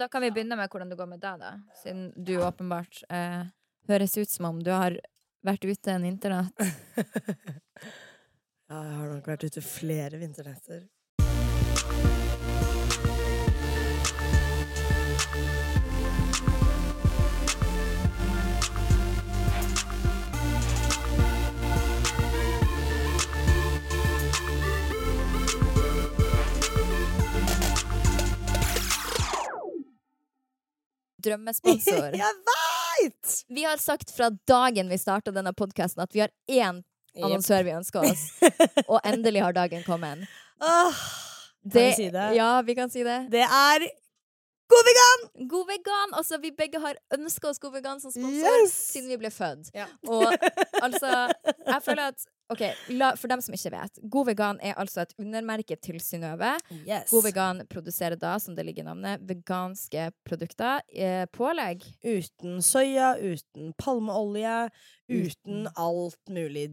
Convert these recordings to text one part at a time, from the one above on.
Da kan vi begynne med hvordan det går med deg, da. Siden du åpenbart eh, høres ut som om du har vært ute en internett Ja, jeg har nok vært ute flere vinternetter. Drømmesponsor. Jeg veit! Vi har sagt fra dagen vi starta denne podkasten at vi har én annonsør vi ønsker oss, og endelig har dagen kommet. Åh, kan vi si det? Ja, vi kan si det. Det er God vegan! God vegan! Altså, vi begge har ønska oss God vegan som sponsor Yes! siden vi ble født. Ja. Og altså, jeg føler at Ok, la, for dem som ikke vet. God vegan er altså et undermerke til Synnøve. Yes. God vegan produserer da, som det ligger i navnet, veganske produkter. Eh, pålegg. Uten soya, uten palmeolje, uten Uten- alt mulig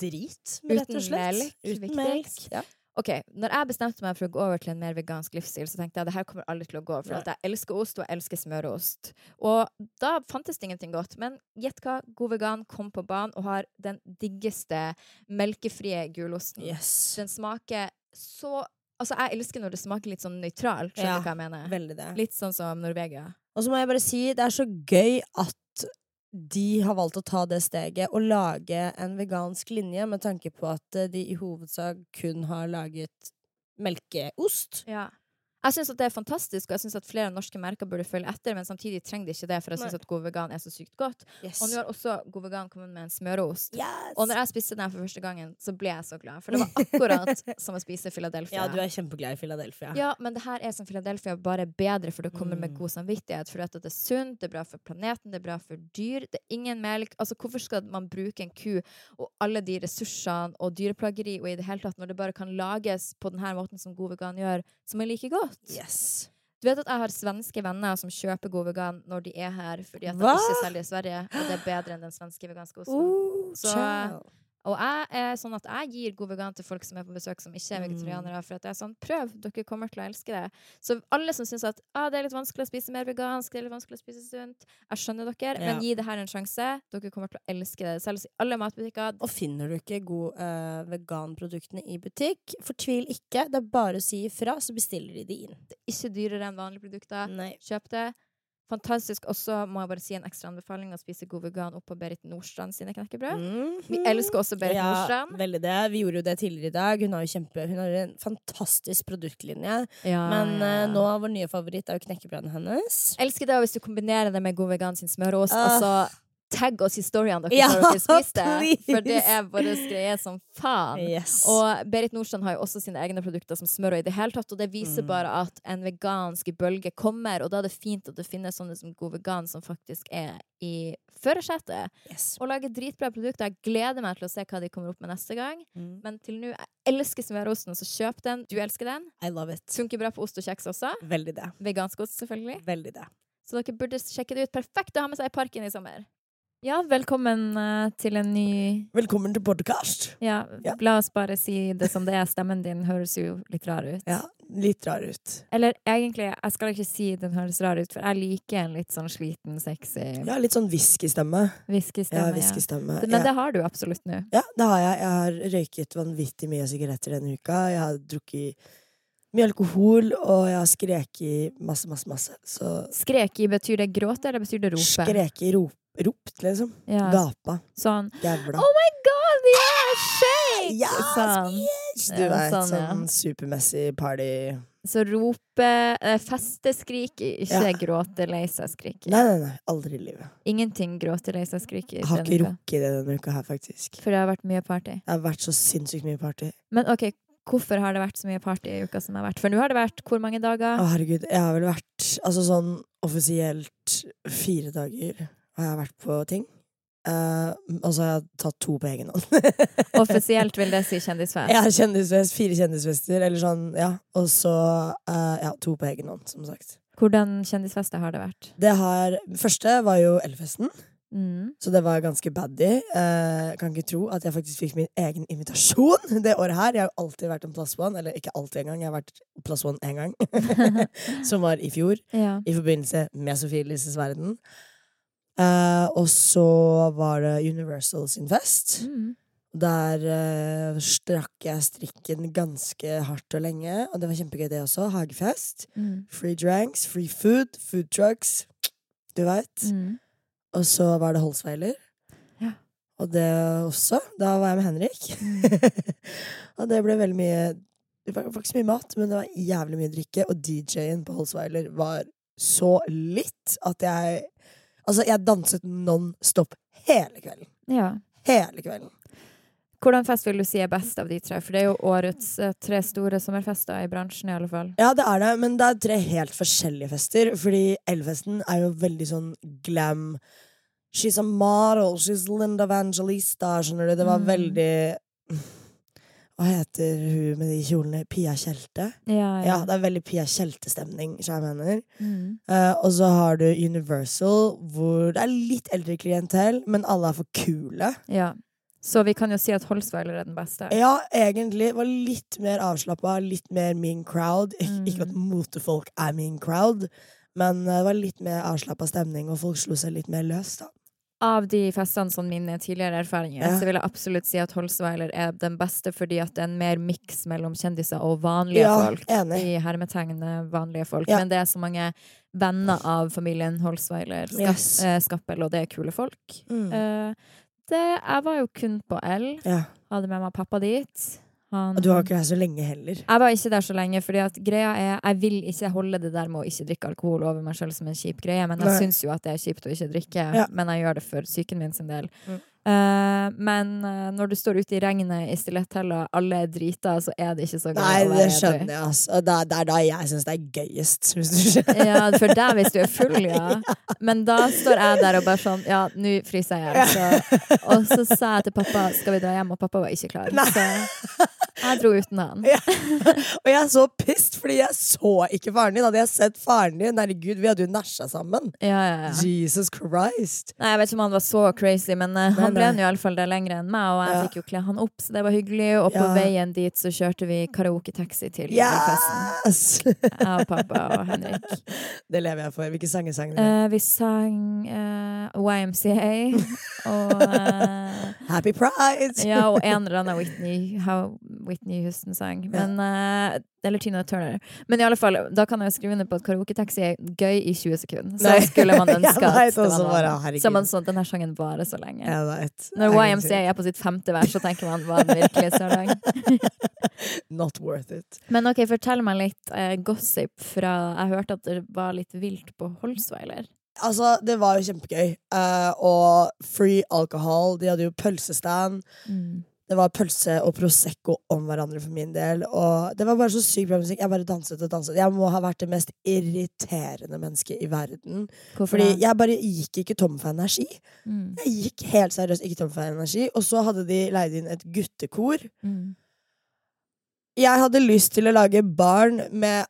drit, Uten rett og slett. melk, Uten melk. Ja. Ok, når jeg bestemte meg for å gå over til en mer vegansk livsstil, så tenkte jeg det her kommer aldri til å gå, for at jeg elsker ost, og jeg elsker smørost. Og da fantes det ingenting godt. Men gjett hva, God vegan kom på banen og har den diggeste melkefrie gulosten. Yes. Den smaker så Altså, jeg elsker når det smaker litt sånn nøytralt, skjønner Ja, du hva jeg mener? Veldig det. Litt sånn som Norvegia. Og så må jeg bare si, det er så gøy at de har valgt å ta det steget og lage en vegansk linje med tanke på at de i hovedsak kun har laget melkeost. Ja. Jeg syns det er fantastisk, og jeg syns at flere norske merker burde følge etter, men samtidig trenger de ikke det, for jeg syns at God vegan er så sykt godt. Yes. Og nå har også God vegan kommet med en smøreost. yes. Og når jeg spiste den for første gangen, så ble jeg så glad. For det var akkurat som å spise Philadelphia. Ja, du er kjempeglad i Philadelphia. Ja, men det her er som Philadelphia, bare bedre, for det kommer med Mm. god samvittighet. For at det er sunt, det er bra for planeten, det er bra for dyr. Det er ingen melk. Altså, hvorfor skal man bruke en ku og alle de ressursene og dyreplageri og i det hele tatt, når det bare kan lages på denne måten som God vegan gjør, som er like godt? Yes. Du vet at jeg har svenske venner som kjøper God vegan når de er her, fordi at de Hva? ikke selger i Sverige, og det er bedre enn den svenske veganske osten. Oh, Så-. Og jeg er sånn at jeg gir god vegan til folk som er på besøk som ikke er Mm. vegetarianere. For at jeg er sånn, prøv, dere kommer til å elske det. Så alle som syns at ah, det er litt vanskelig å spise mer vegansk, det er litt vanskelig å spise sunt, jeg skjønner dere, Ja. men gi det her en sjanse. Dere kommer til å elske det. Selges i alle matbutikker. Og finner du ikke god uh, veganproduktene i butikk, fortvil ikke. Det er bare å si ifra, så bestiller de de inn. Det er ikke dyrere enn vanlige produkter. Nei. Kjøp det. Fantastisk også, må jeg bare si en ekstra anbefaling, å spise god vegan oppå Berit Nordstrand sine knekkebrød. Mhm. Vi elsker også Berit ja, Nordstrand. Veldig det. Vi gjorde jo det tidligere i dag. Hun har jo kjempe, hun har en fantastisk produktlinje. Ja, Men ja, ja. eh, nå vår nye favoritt er jo knekkebrødene hennes. Elsker det hvis du kombinerer det med God vegan sin smørost. Uh. Altså, tagg oss historiene dere Ja, dere spiser det. please. For det er vår greie som faen. Yes. Og Berit Nordstrand har jo også sine egne produkter som smør og i det hele tatt, og det viser Mm. bare at en vegansk bølge kommer, og da er det fint at det finnes sånne som God vegan som faktisk er i førersetet. yes. Og lager dritbra produkter. Jeg gleder meg til å se hva de kommer opp med neste gang. Mm. Men til nå, jeg elsker smørosten, så kjøp den. Du elsker den. I love it. Funker bra på ost og kjeks også. Veldig det. Vegansk ost, selvfølgelig. Veldig det. Så dere burde sjekke det ut. Perfekt å ha med seg i parken i sommer. Ja, velkommen eh, til en ny Velkommen til podkast. ja, Ja. la oss bare si det som det er. Stemmen din høres jo litt rar ut. Ja, litt rar ut. Eller egentlig, jeg skal ikke si den høres rar ut, for jeg liker en litt sånn sliten, sexy Ja, litt sånn whiskystemme. Whiskystemme. Ja, whiskystemme. Men Ja. det har du absolutt nå. Ja, det har jeg. Jeg har røyket vanvittig mye sigaretter denne uka. Jeg har drukket mye alkohol, og jeg har skreket masse, masse, masse. Så Skrek i, betyr det gråte, eller betyr det rope? skreket, rop, ropt, liksom. Ja. Gapa. Sånn Gævla. Oh my god, yeah, shake! Ja, sånn. Yes! Du vet, sånn, sånn supermessig party Så rope, eh, festeskrik, ikke Ja. gråte, lei seg-skrik. Nei, nei, nei. Aldri i livet. Ingenting gråte, lei seg-skrik. Jeg har ikke rukket det denne uka her, faktisk. For det har vært mye party. Det har vært så sinnssykt mye party. Men ok, hvorfor har det vært så mye party i uka som har vært? For nå har det vært hvor mange dager? Å, herregud. Jeg har vel vært Altså sånn offisielt fire dager har jeg vært på ting. Uh, og så har jeg tatt to på egen hånd. Offisielt vil det si kjendisfest. Ja, kjendisfest, fire kjendisfester, eller sånn, ja. Og så uh, ja, to på egen hånd, som sagt. Hvordan kjendisfester har det vært? Det har Første var jo Elfesten. Mm. Så det var ganske baddy. Eh, kan ikke tro at jeg faktisk fikk min egen invitasjon det året her. Jeg har alltid vært en plus one, eller ikke alltid engang, jeg har vært plus one én gang. Som var i fjor, Ja. i forbindelse med Sofie Elises verden. Eh, og så var det Universal sin fest. Mm. Der uh, strakk jeg strikken ganske hardt og lenge, og det var kjempegøy, det også. Hagefest. Mm. Free drinks, free food, food trucks. Du veit. Mm. Og så var det Holsweiler. Ja. Og det også. Da var jeg med Henrik. Mm. og det ble veldig mye Det var var ikke så mye mat, men det var jævlig mye drikke. Og DJ-en på Holsweiler var så litt at jeg Altså, jeg danset non stop hele kvelden. ja. Hele kvelden. Hvordan fest vil du si er best av de tre? For det er jo årets eh, tre store sommerfester i bransjen, i alle fall. Ja, det er det, men det er tre helt forskjellige fester. Fordi Elfesten er jo veldig sånn glam. She's a model, she's Linda Evangelista, skjønner du. Det var Mm. veldig Hva heter hun med de kjolene? Pia Tjelte? Ja, Ja, det er veldig Pia Tjelte-stemning, som jeg mener. Mm. Uh, og så har du Universal, hvor det er litt eldre klientell, men alle er for kule. ja. Så vi kan jo si at Holsweiler er den beste. Ja, egentlig. Var litt mer avslappa, litt mer mean crowd. Ik Mm. Ikke at motefolk er mean crowd, men eh, det var litt mer avslappa stemning, og folk slo seg litt mer løs, da. Av de festene som mine tidligere erfaringer, Ja. så vil jeg absolutt si at Holsweiler er den beste fordi at det er en mer miks mellom kjendiser og vanlige Ja, folk. enig. I hermetegn vanlige folk. Ja. Men det er så mange venner av familien Holsweiler, Yes. eh, Skappel, og det er kule folk. Mm. Eh, det, jeg var jo kun på L. Hadde med meg pappa dit. Han, du har ikke her så lenge heller. jeg var ikke der så lenge, fordi at greia er Jeg vil ikke holde det der med å ikke drikke alkohol over meg sjøl som en kjip greie, men jeg syns jo at det er kjipt å ikke drikke. Ja. Men jeg gjør det for psyken min sin del. Mm. Eh, men eh, når du står ute i regnet i stiletthæler, alle er drita, så er det ikke så gøy Nei, det skjønner jeg, altså. Det er- da jeg syns det er gøyest, hvis du skjønner. Ja, for deg hvis du er full, ja. Men da står jeg der og bare sånn Ja, nå fryser jeg i hjel. Og så sa jeg til pappa skal vi dra hjem, og pappa var ikke klar. Nei. Så jeg dro uten han. Ja. Og jeg er så pissed, fordi jeg så ikke faren din. Hadde jeg sett faren din, herregud, vi hadde jo næsja sammen. Ja, ja, ja. Jesus Christ. Nei, Jeg vet ikke om han var så crazy, men eh, han ble brenner jo iallfall det lenger enn meg, og jeg Ja. fikk jo kle han opp, så det var hyggelig. Og på Ja. veien dit så kjørte vi karaoke-taxi til festen. Yes! Jeg og pappa og Henrik. Det lever jeg for. Hvilke sanger sang dere? Uh, vi sang uh, YMCA og uh, Happy Pride! Ja, og en eller annen Whitney, Whitney Houston sang. Men, eh, eller Tina Turner. Men i alle fall, da kan jeg skrive under på at karaoke-taxi er gøy i 20 sekunder. Så Nei. skulle man ønske ja, at det var bare, Så man sånn denne sangen varer så lenge. Vet. Når YMCA er på sitt femte vers, så tenker man var den virkelig så lang. Not worth it. Men ok, fortell meg litt eh, gossip fra Jeg hørte at det var litt vilt på Holsweiler. Altså, det var jo kjempegøy. Uh, og free alcohol. De hadde jo pølsestand. Det var pølse og Prosecco om hverandre for min del. Og det var bare så sykt bra musikk. Jeg bare danset og danset. Jeg må ha vært det mest irriterende mennesket i verden. Hvorfor Fordi jeg bare gikk ikke tom for energi. Mm. Jeg gikk helt seriøst ikke tom for energi. Og så hadde de leid inn et guttekor. Mm. Jeg hadde lyst til å lage barn med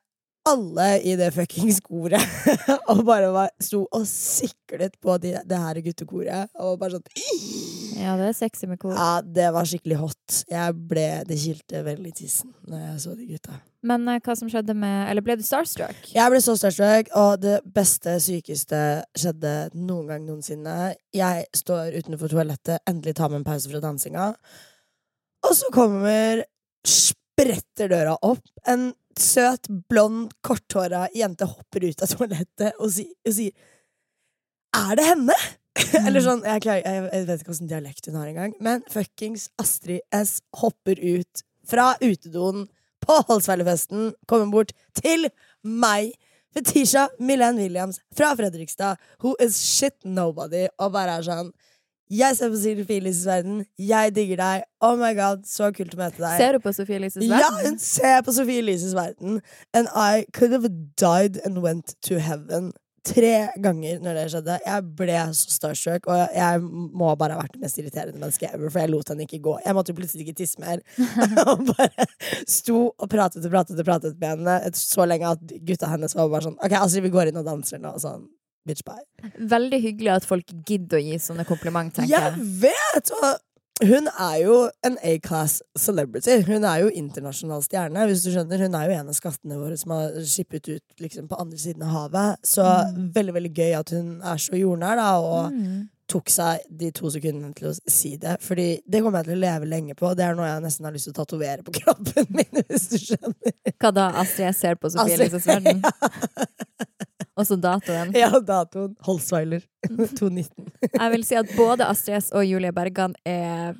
alle i det fuckings koret. og bare var, sto og siklet på de, det her guttekoret. Og bare sånn Ja, det er sexy med kor. Ja, det var skikkelig hot. Jeg ble, Det kilte veldig i tissen når jeg så de gutta. Men uh, hva som skjedde med Eller ble du starstruck? Jeg ble så starstruck, og det beste, sykeste skjedde noen gang noensinne. Jeg står utenfor toalettet, endelig tar meg en pause fra dansinga, og så kommer Spretter døra opp. En søt, blond, korthåra jente hopper ut av toalettet og, si, og sier Er det henne? Eller sånn, jeg, klarer, jeg, jeg vet ikke åssen dialekt hun har engang, men fuckings Astrid S hopper ut fra utedoen på Holsveilefesten, kommer bort til meg. Fetisha Milene Williams fra Fredrikstad, who is shit nobody, og bare er sånn Jeg ser på Sofie Elises verden, jeg digger deg, oh my god, så kult å møte deg. Ser du på Sofie Elises Ja, hun ser på Sofie Elises verden. And I could have died and went to heaven. Tre ganger når det skjedde. Jeg ble så starstruck, og jeg må bare ha vært det mest irriterende mennesket ever, for jeg lot henne ikke gå. Jeg måtte jo plutselig ikke tisse mer. og bare sto og pratet og pratet og pratet med henne så lenge at gutta hennes var bare sånn OK, altså vi går inn og danser nå. Sånn. bitch, bye. Veldig hyggelig at folk gidder å gi sånne kompliment, tenker Jeg jeg. vet! Og hun er jo en A-class celebrity. Hun er jo internasjonal stjerne. hvis du skjønner. Hun er jo en av skattene våre som har skippet ut liksom, på andre siden av havet. Så veldig veldig gøy at hun er så jordnær, da, og Mm. tok seg de to sekundene til å si det. Fordi det kommer jeg til å leve lenge på. Det er noe jeg nesten har lyst til å tatovere på kroppen min, hvis du skjønner. Hva da? Astrid jeg ser på Sofie Elises verden? Og så datoen. Ja, datoen. Holsweiler 219. Jeg vil si at både Astrid S og Julie Bergan er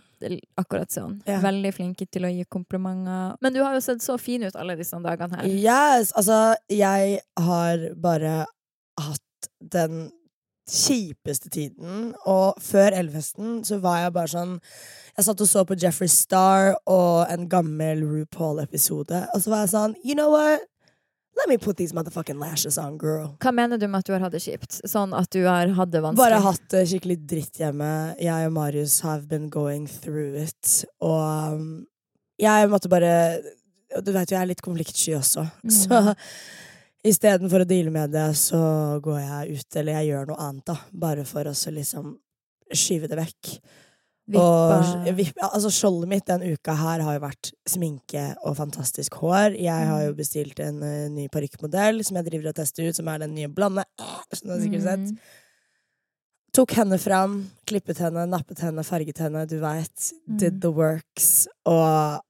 akkurat sånn. Ja. Veldig flinke til å gi komplimenter. Men du har jo sett så fin ut alle disse dagene her. Yes! Altså, jeg har bare hatt den kjipeste tiden. Og før Elfesten så var jeg bare sånn Jeg satt og så på Jeffrey Star og en gammel RuPaul-episode, og så var jeg sånn You know what? Let me put these motherfucking lashes on, girl. Hva mener du med at du har hatt det kjipt? Sånn at du har hatt det vanskelig? Bare hatt det skikkelig dritt hjemme. Jeg og Marius have been going through it. Og um, jeg måtte bare Du vet jo, jeg er litt konfliktsky også. Mm. Så istedenfor å deale med det, så går jeg ut, eller jeg gjør noe annet, da. Bare for å så liksom skyve det vekk. Og Vippa altså skjoldet mitt den uka her har jo vært sminke og fantastisk hår. Jeg har Mm. jo bestilt en uh, ny parykkmodell som jeg driver og tester ut, som er den nye blande. Som du har sikkert sett. Mm. Tok henne fram, klippet henne, nappet henne, farget henne, du veit. Mm. Did the works. Og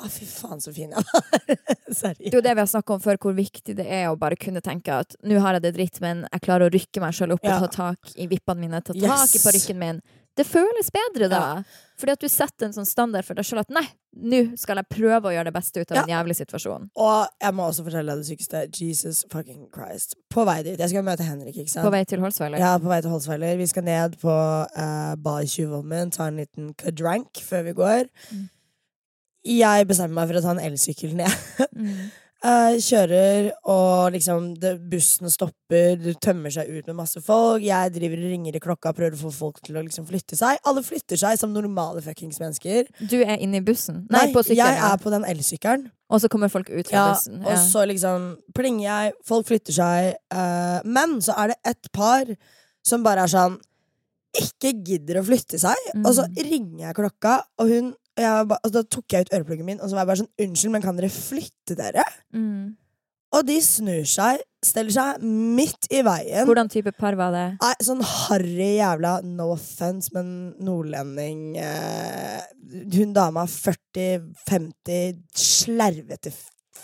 ah, fy faen, så fin jeg var. Det er jo det vi har snakka om før, hvor viktig det er å bare kunne tenke at nå har jeg det dritt, men jeg klarer å rykke meg sjøl opp Ja. og ta tak i vippene mine, ta tak Yes. i parykken min. Det føles bedre da. Fordi at du setter en sånn standard for deg sjøl at nei, nå skal jeg prøve å gjøre det beste ut av Ja. den jævlig situasjonen. Og jeg må også fortelle deg det sykeste. Jesus fucking Christ. På vei dit. Jeg skal møte Henrik, ikke sant? På vei til Holsweiler. Ja, på vei til Holsweiler. Vi skal ned på uh, Bar Tjuvholmen, ta en liten kadrank før vi går. Mm. Jeg bestemmer meg for å ta en elsykkel ned. Mm. Eh, kjører, og liksom det, bussen stopper, du tømmer seg ut med masse folk. Jeg driver og ringer i klokka, prøver å få folk til å liksom flytte seg. Alle flytter seg som normale fuckings mennesker. Du er inne i bussen? Nei, jeg sykkelen. ja. er på den elsykkelen. Og så kommer folk ut fra Ja, bussen. og så liksom plinger jeg, folk flytter seg. Uh, men så er det et par som bare er sånn Ikke gidder å flytte seg. Og så Mm. ringer jeg klokka, og hun jeg ba, og Da tok jeg ut ørepluggen min, og så var jeg bare sånn Unnskyld, men kan dere flytte dere? Mm. Og de snur seg, steller seg midt i veien. Hvordan type par var det? Nei, sånn harry jævla no offense, men nordlending eh, Hun dama 40-50, slervete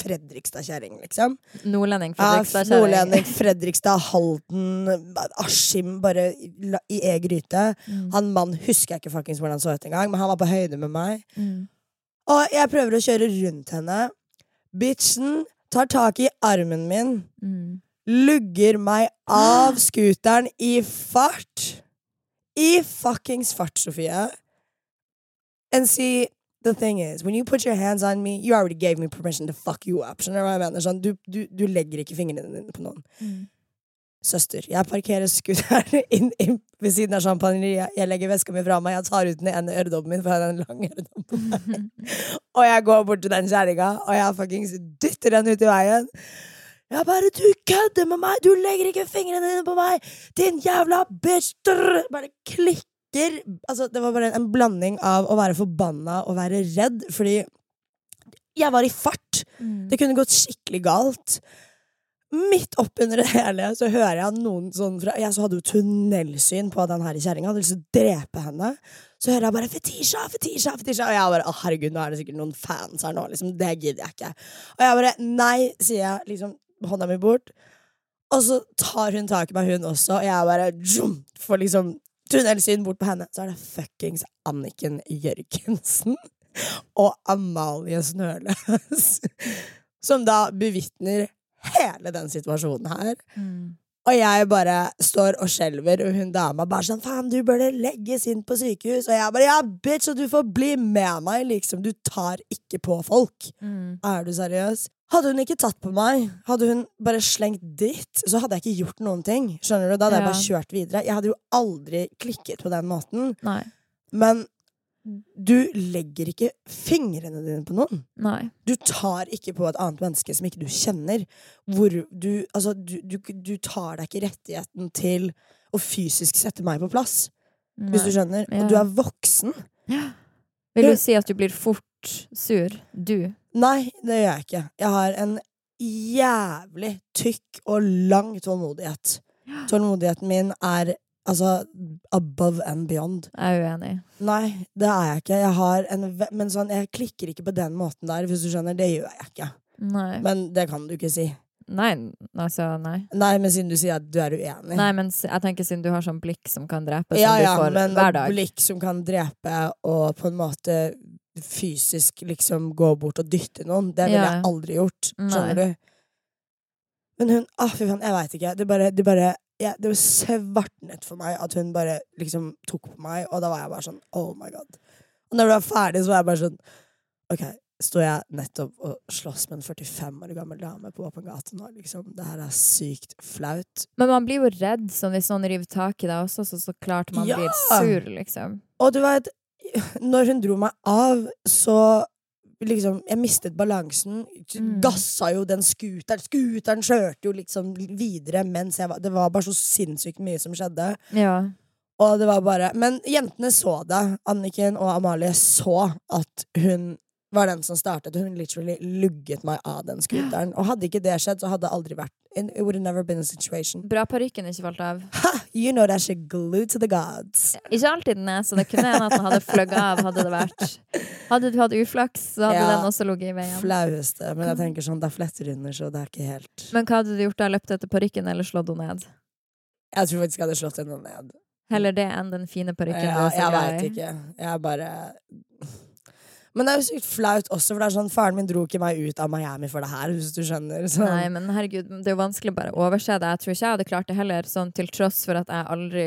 Fredrikstad-kjerring, liksom. Nordlending? Ja, Fredrikstad? nordlending, Fredrikstad, Halden, Askim, bare i, e gryte. Mm. Han mannen husker jeg ikke fuckings hvordan han så ut engang, men han var på høyde med meg. Mm. Og jeg prøver å kjøre rundt henne. Bitchen tar tak i armen min, Mm. lugger meg av scooteren i fart. I fuckings fart, Sofie. And see, the thing is, when you put your hands on me, you already gave me permission to fuck you up. Skjønner du hva jeg mener? Sånn, du, du, du legger ikke fingrene dine på noen. Mm. Søster, jeg parkerer scooteren inn, inn ved siden av sjampanjeriet. Jeg legger veska mi fra meg, jeg tar ut den ene øredobben min, for jeg har en lang øredobb Mm. Og jeg går bort til den kjerringa, og jeg fuckings dytter den ut i veien. Jeg bare 'Du kødder med meg! Du legger ikke fingrene dine på meg! Din jævla bitch!' Drr! Bare klikker. Altså, det var bare en blanding av å være forbanna og være redd, fordi jeg var i fart. Mm. Det kunne gått skikkelig galt. Midt oppunder det hele så hører jeg noen sånn fra Jeg så hadde jo tunnelsyn på den her kjerringa, hadde lyst til å drepe henne. Så hører jeg bare 'Fetisha, Fetisha', Fetisha Og jeg bare 'Å, herregud, nå er det sikkert noen fans her nå'. Liksom, det gidder jeg ikke. Og jeg bare 'Nei', sier jeg, liksom hånda mi bort. Og så tar hun tak i meg, hun også, og jeg bare zoom, får liksom tunnelsyn bort på henne. Så er det fuckings Anniken Jørgensen og Amalie Snøløs som da bevitner hele den situasjonen her. Mm. Og jeg bare står og skjelver, og hun dama bare sånn 'Faen, du burde legges inn på sykehus.' Og jeg bare 'Ja, bitch, og du får bli med meg', liksom. Du tar ikke på folk. Mm. Er du seriøs? Hadde hun ikke tatt på meg, hadde hun bare slengt dritt, så hadde jeg ikke gjort noen ting. Skjønner du? Da hadde jeg bare kjørt videre. Jeg hadde jo aldri klikket på den måten. Nei. Men Du legger ikke fingrene dine på noen. Nei. Du tar ikke på et annet menneske som ikke du kjenner. Hvor du Altså, du, du, du tar deg ikke rettigheten til å fysisk sette meg på plass, hvis du skjønner. Ja. Og du er voksen. Vil du si at du blir fort sur? Du? Nei, det gjør jeg ikke. Jeg har en jævlig tykk og lang tålmodighet. Tålmodigheten min er altså above and beyond. Jeg er uenig. Nei, det er jeg ikke. Jeg har en Men sånn, jeg klikker ikke på den måten der, hvis du skjønner. Det gjør jeg ikke. Nei. Men det kan du ikke si. Nei, altså, nei. Nei, men siden du sier at du er uenig. Nei, men jeg tenker siden du har sånn blikk som kan drepe, som ja, ja, du får men hver Ja, men blikk som kan drepe og på en måte fysisk liksom gå bort og dytte noen, det ville jeg aldri gjort. Skjønner du? Men hun ah, Fy faen, jeg veit ikke. Det bare, det bare ja, Det var svartnet for meg at hun bare liksom tok på meg, og da var jeg bare sånn oh my god. Og når du var ferdig, så var jeg bare sånn OK, står jeg nettopp og slåss med en 45 år gammel dame på åpen gate nå, liksom? Det her er sykt flaut. Men man blir jo redd sånn, hvis noen river tak i deg også, så så klart man Ja! blir sur, liksom. Og du vet, når hun dro meg av, så liksom Jeg mistet balansen. Mm. Gassa jo den scooteren. Scooteren kjørte jo liksom videre mens jeg var Det var bare så sinnssykt mye som skjedde. Ja. Og det var bare Men jentene så det. Anniken og Amalie så at hun var den som startet. Hun literally lugget meg av den scooteren. Og hadde ikke det skjedd, så hadde det aldri vært It would have never been a situation. Bra parykken ikke falt av. Ha! You know that shit glued to the gods. Ikke alltid så det kunne hende at den hadde fløyet av, hadde det vært Hadde du hatt uflaks, så hadde Ja. den også ligget i veien. Flaueste. Men jeg tenker sånn, det er fletter under, så det er ikke helt Men hva hadde du gjort da? Løpt etter parykken eller slått henne ned? Jeg tror faktisk jeg hadde slått henne ned. Heller det enn den fine parykken Ja, jeg veit ikke. Jeg bare Men det er jo sykt flaut også, for det er sånn faren min dro ikke meg ut av Miami for det her, hvis du skjønner. Så. Nei, men herregud, det er jo vanskelig bare å overse det. Jeg tror ikke jeg hadde klart det heller, sånn til tross for at jeg aldri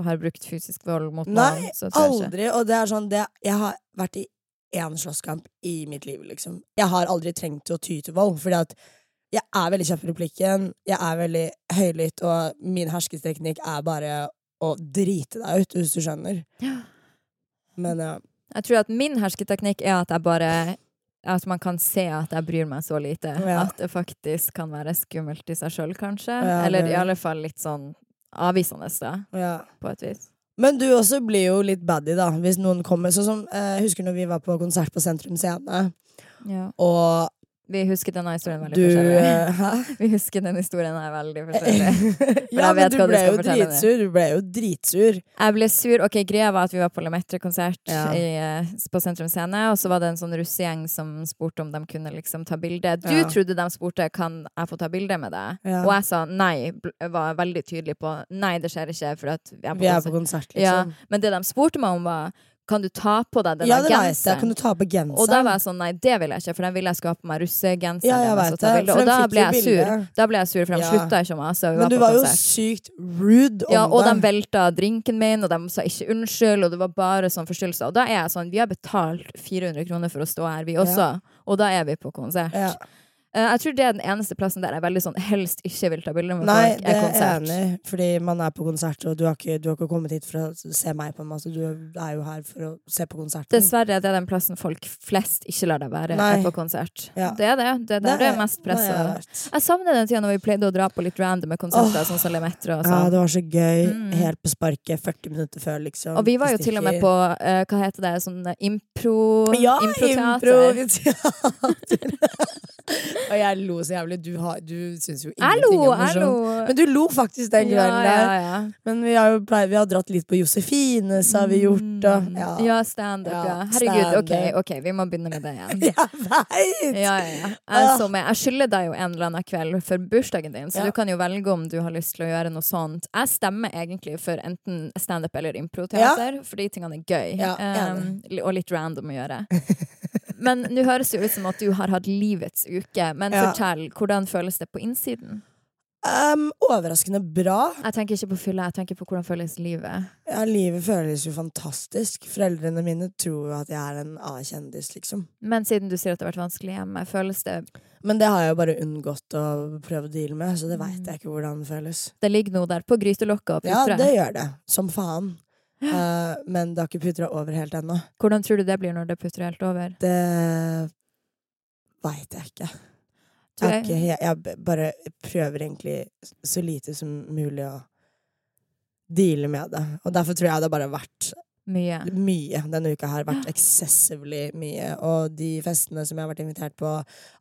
har brukt fysisk vold mot Nei, noen. Ikke. Aldri. Og det er sånn det, Jeg har vært i én slåsskamp i mitt liv, liksom. Jeg har aldri trengt å ty til vold, fordi at jeg er veldig kjapp i replikken, jeg er veldig høylytt, og min hersketeknikk er bare å drite deg ut, hvis du skjønner. Men ja. Jeg tror at min hersketeknikk er at jeg bare at man kan se at jeg bryr meg så lite. Ja. At det faktisk kan være skummelt i seg sjøl, kanskje. Ja, Eller i alle fall litt sånn avvisende, da, ja. på et vis. Men du også blir jo litt baddy, da, hvis noen kommer. Sånn som, eh, husker når vi var på konsert på Sentrum Scene, Ja. og Vi husker denne historien veldig du forskjellig. eh, Hæ? Vi husker den historien her veldig forskjellig. ja, men du ble jo dritsur. Du ble jo dritsur. Jeg ble sur. Ok, Greia var at vi var på Lametre-konsert Ja. eh, på Sentrum Scene, og så var det en sånn russegjeng som spurte om de kunne liksom ta bilde. Du Ja. trodde de spurte kan jeg få ta bilde med deg, Ja. og jeg sa nei. var veldig tydelig på nei, det skjer ikke, for at vi er på Vi er på konsert, Ja, liksom. men det de spurte meg om, var kan du ta på deg den Ja, det jeg. genseren. Kan du ta på genseren? Og da var jeg sånn, nei, det vil jeg ikke, for den ville jeg skulle ha på meg russegenseren. Ja, jeg vet og det, Og da ble jeg sur. Da ble jeg sur, for de Ja. slutta ikke å mase. Men du var jo sykt rude om Ja, og de velta drinken min, og de sa ikke unnskyld, og det var bare sånn forstyrrelser. Og da er jeg sånn, vi har betalt 400 kroner for å stå her, vi også, og da er vi på konsert. Ja. Eh, jeg tror det er den eneste plassen der jeg veldig sånn helst ikke vil ta bilder med Nei, folk, det er er jeg enig. Fordi man er på konsert, og du har ikke, du har ikke kommet hit for å se meg, på en måte. Du er jo her for å se på konserten. Dessverre er det den plassen folk flest ikke lar deg være Nei. er på konsert. Ja. Det er det. Det er der det er mest press. Jeg Jeg savner den tida når vi pleide å dra på litt randome konserter, oh. sånn som Lemetre og Ja, sånn. det var så gøy. Mm. Helt på sparket. 40 minutter før, liksom. Og vi var jo til og med på, uh, hva heter det, sånn impro... Ja, improteater. improteater! og jeg lo så jævlig. Du, har, du syns jo ingenting er morsomt. Men du lo faktisk den Ja, der. ja, ja. Men vi har jo pleier, vi har dratt litt på Josefine, så har vi gjort, og Mm. ja. Ja, standup, Ja. Herregud, ok, stand-up. ok, vi må begynne med det igjen. Jeg veit! Ja, ja, altså, Jeg, er skylder deg jo en eller annen kveld for bursdagen din, så du kan jo velge om du har lyst til å gjøre noe sånt. Jeg stemmer egentlig for enten standup eller improteater, for de tingene er gøy. Ja. Um, og litt random å gjøre. Men nå høres det jo ut som at du har hatt livets uke. Men Ja. fortell, hvordan føles det på innsiden? Um, overraskende bra. Jeg tenker ikke på fylla, jeg tenker på hvordan føles livet. Ja, livet føles jo fantastisk. Foreldrene mine tror jo at jeg er en A-kjendis, liksom. Men siden du sier at det har vært vanskelig hjemme, føles det Men det har jeg jo bare unngått å prøve å deale med, så det Mm. veit jeg ikke hvordan det føles. Det ligger noe der på grytelokket og Ja, det gjør det. Som faen. Eh, men det har ikke putra over helt ennå. Hvordan tror du det blir når det putrer helt over? Det veit jeg ikke. Jeg, ikke jeg, jeg bare prøver egentlig så lite som mulig å deale med det. Og derfor tror jeg det bare har vært Mye. mye denne uka har Vært excessively mye. Og de festene som jeg har vært invitert på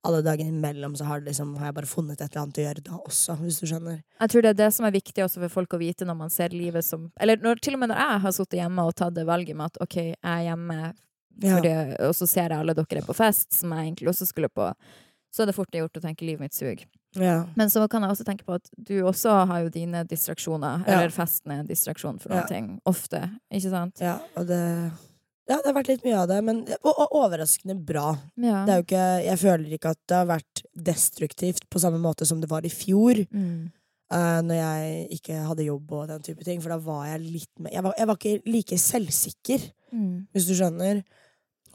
alle dagene imellom, så har, liksom, har jeg bare funnet et eller annet å gjøre da også, hvis du skjønner. Jeg tror det er det som er viktig også for folk å vite når man ser livet som Eller når, til og med når jeg har sittet hjemme og tatt det valget med at OK, jeg er hjemme, Ja. fordi, og så ser jeg alle dere er på fest, som jeg egentlig også skulle på, så er det fort gjort å tenke livet mitt suger. Ja. Men så kan jeg også tenke på at du også har jo dine distraksjoner, Ja. eller festen er en distraksjon for noen Ja. ting. Ofte. Ikke sant? ja, og det Ja, det har vært litt mye av det, men og, og overraskende bra. Ja. Det er jo ikke Jeg føler ikke at det har vært destruktivt på samme måte som det var i fjor. Mm. Uh, når jeg ikke hadde jobb og den type ting, for da var jeg litt mer jeg var, jeg var ikke like selvsikker, Mm. hvis du skjønner.